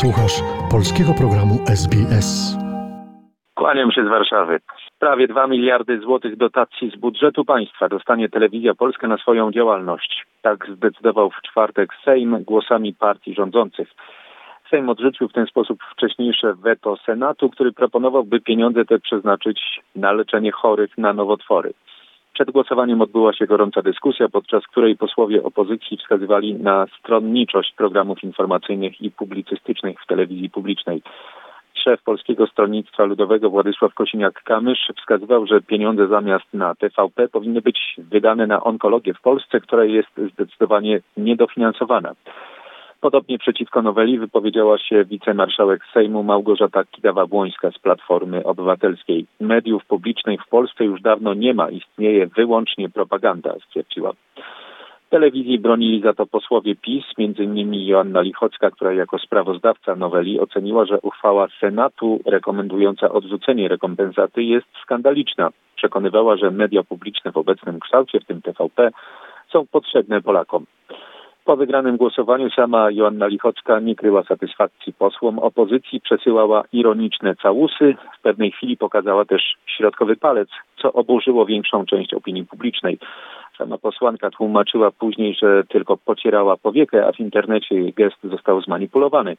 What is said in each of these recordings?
Słuchasz polskiego programu SBS. Kłaniam się z Warszawy. Prawie 2 miliardy złotych dotacji z budżetu państwa dostanie Telewizja Polska na swoją działalność. Tak zdecydował w czwartek Sejm głosami partii rządzących. Sejm odrzucił w ten sposób wcześniejsze weto Senatu, który proponował, by pieniądze te przeznaczyć na leczenie chorych na nowotwory. Przed głosowaniem odbyła się gorąca dyskusja, podczas której posłowie opozycji wskazywali na stronniczość programów informacyjnych i publicystycznych w telewizji publicznej. Szef Polskiego Stronnictwa Ludowego Władysław Kosiniak-Kamysz wskazywał, że pieniądze zamiast na TVP powinny być wydane na onkologię w Polsce, która jest zdecydowanie niedofinansowana. Podobnie przeciwko noweli wypowiedziała się wicemarszałek Sejmu Małgorzata Kidawa-Błońska z Platformy Obywatelskiej. Mediów publicznych w Polsce już dawno nie ma, istnieje wyłącznie propaganda, stwierdziła. Telewizji bronili za to posłowie PiS, m.in. Joanna Lichocka, która jako sprawozdawca noweli oceniła, że uchwała Senatu rekomendująca odrzucenie rekompensaty jest skandaliczna. Przekonywała, że media publiczne w obecnym kształcie, w tym TVP, są potrzebne Polakom. Po wygranym głosowaniu sama Joanna Lichocka nie kryła satysfakcji posłom opozycji, przesyłała ironiczne całusy. W pewnej chwili pokazała też środkowy palec, co oburzyło większą część opinii publicznej. Sama posłanka tłumaczyła później, że tylko pocierała powiekę, a w internecie jej gest został zmanipulowany.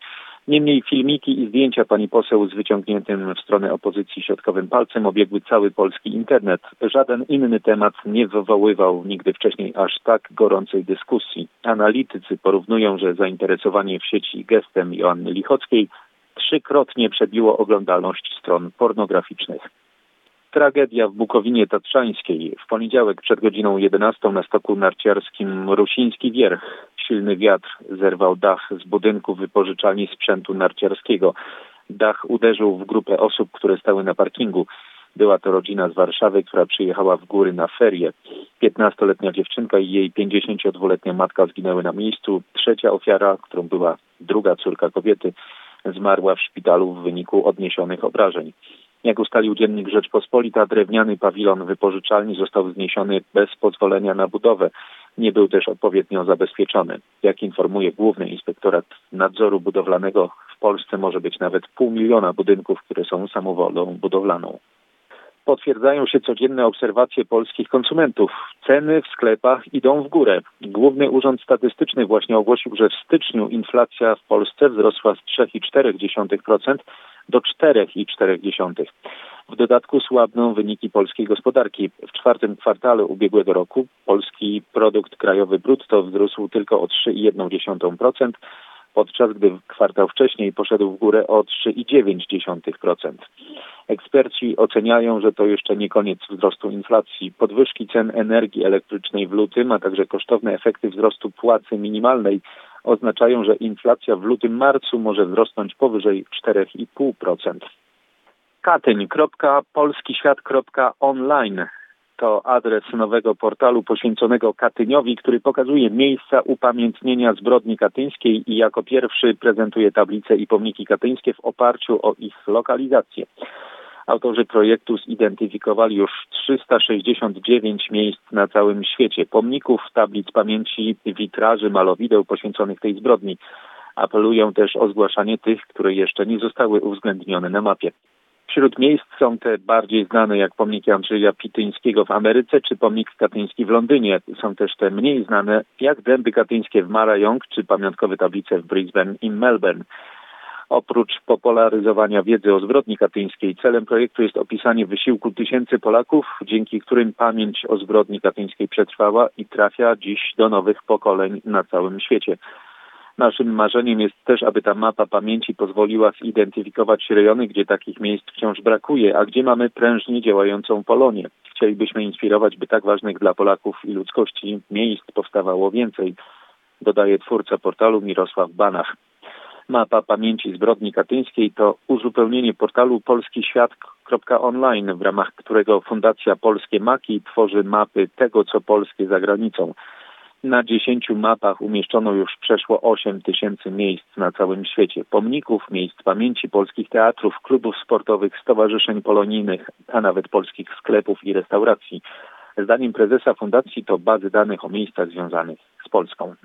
Niemniej filmiki i zdjęcia pani poseł z wyciągniętym w stronę opozycji środkowym palcem obiegły cały polski internet. Żaden inny temat nie wywoływał nigdy wcześniej aż tak gorącej dyskusji. Analitycy porównują, że zainteresowanie w sieci gestem Joanny Lichockiej trzykrotnie przebiło oglądalność stron pornograficznych. Tragedia w Bukowinie Tatrzańskiej. W poniedziałek przed godziną 11 na stoku narciarskim Rusiński Wierch. Silny wiatr zerwał dach z budynku wypożyczalni sprzętu narciarskiego. Dach uderzył w grupę osób, które stały na parkingu. Była to rodzina z Warszawy, która przyjechała w góry na ferie. 15-letnia dziewczynka i jej 52-letnia matka zginęły na miejscu. Trzecia ofiara, którą była druga córka kobiety, zmarła w szpitalu w wyniku odniesionych obrażeń. Jak ustalił dziennik Rzeczpospolita, drewniany pawilon wypożyczalni został zniesiony bez pozwolenia na budowę. Nie był też odpowiednio zabezpieczony. Jak informuje Główny Inspektorat Nadzoru Budowlanego, w Polsce może być nawet pół miliona budynków, które są samowolą budowlaną. Potwierdzają się codzienne obserwacje polskich konsumentów. Ceny w sklepach idą w górę. Główny Urząd Statystyczny właśnie ogłosił, że w styczniu inflacja w Polsce wzrosła z 3,4% do 4,4. W dodatku słabną wyniki polskiej gospodarki. W czwartym kwartale ubiegłego roku polski produkt krajowy brutto wzrósł tylko o 3,1%, podczas gdy kwartał wcześniej poszedł w górę o 3,9%. Eksperci oceniają, że to jeszcze nie koniec wzrostu inflacji. Podwyżki cen energii elektrycznej w lutym, a także kosztowne efekty wzrostu płacy minimalnej oznaczają, że inflacja w lutym-marcu może wzrosnąć powyżej 4,5%. Katyń.polskiświat.online to adres nowego portalu poświęconego Katyniowi, który pokazuje miejsca upamiętnienia zbrodni katyńskiej i jako pierwszy prezentuje tablice i pomniki katyńskie w oparciu o ich lokalizację. Autorzy projektu zidentyfikowali już 369 miejsc na całym świecie, pomników, tablic pamięci, witraży, malowideł poświęconych tej zbrodni. Apelują też o zgłaszanie tych, które jeszcze nie zostały uwzględnione na mapie. Wśród miejsc są te bardziej znane jak pomnik Andrzeja Pityńskiego w Ameryce czy pomnik katyński w Londynie. Są też te mniej znane jak dęby katyńskie w Marajong czy pamiątkowe tablice w Brisbane i Melbourne. Oprócz popularyzowania wiedzy o zbrodni katyńskiej, celem projektu jest opisanie wysiłku tysięcy Polaków, dzięki którym pamięć o zbrodni katyńskiej przetrwała i trafia dziś do nowych pokoleń na całym świecie. Naszym marzeniem jest też, aby ta mapa pamięci pozwoliła zidentyfikować rejony, gdzie takich miejsc wciąż brakuje, a gdzie mamy prężnie działającą Polonię. Chcielibyśmy inspirować, by tak ważnych dla Polaków i ludzkości miejsc powstawało więcej, dodaje twórca portalu Mirosław Banach. Mapa pamięci zbrodni katyńskiej to uzupełnienie portalu polskiświat.online, w ramach którego Fundacja Polskie Maki tworzy mapy tego, co polskie za granicą. Na dziesięciu mapach umieszczono już przeszło 8 tysięcy miejsc na całym świecie. Pomników, miejsc pamięci polskich teatrów, klubów sportowych, stowarzyszeń polonijnych, a nawet polskich sklepów i restauracji. Zdaniem prezesa fundacji to bazy danych o miejscach związanych z Polską.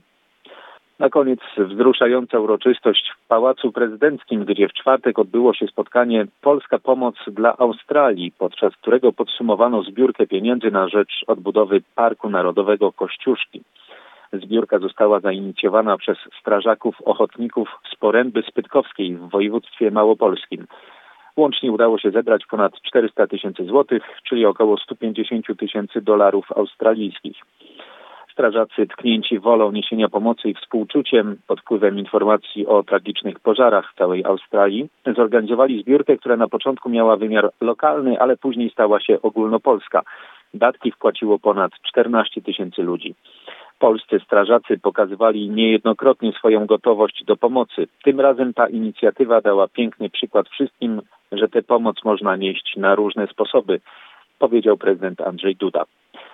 Na koniec wzruszająca uroczystość w Pałacu Prezydenckim, gdzie w czwartek odbyło się spotkanie Polska Pomoc dla Australii, podczas którego podsumowano zbiórkę pieniędzy na rzecz odbudowy Parku Narodowego Kościuszki. Zbiórka została zainicjowana przez strażaków ochotników z Poręby Spytkowskiej w województwie małopolskim. Łącznie udało się zebrać ponad 400 tysięcy złotych, czyli około 150 tysięcy dolarów australijskich. Strażacy tknięci wolą niesienia pomocy i współczuciem pod wpływem informacji o tragicznych pożarach w całej Australii zorganizowali zbiórkę, która na początku miała wymiar lokalny, ale później stała się ogólnopolska. Datki wpłaciło ponad 14 tysięcy ludzi. Polscy strażacy pokazywali niejednokrotnie swoją gotowość do pomocy. Tym razem ta inicjatywa dała piękny przykład wszystkim, że tę pomoc można nieść na różne sposoby, powiedział prezydent Andrzej Duda.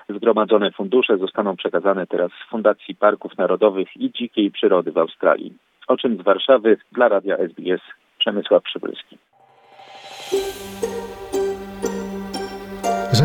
Zgromadzone fundusze zostaną przekazane teraz Fundacji Parków Narodowych i Dzikiej Przyrody w Australii. O czym z Warszawy dla Radia SBS Przemysław Przybylski.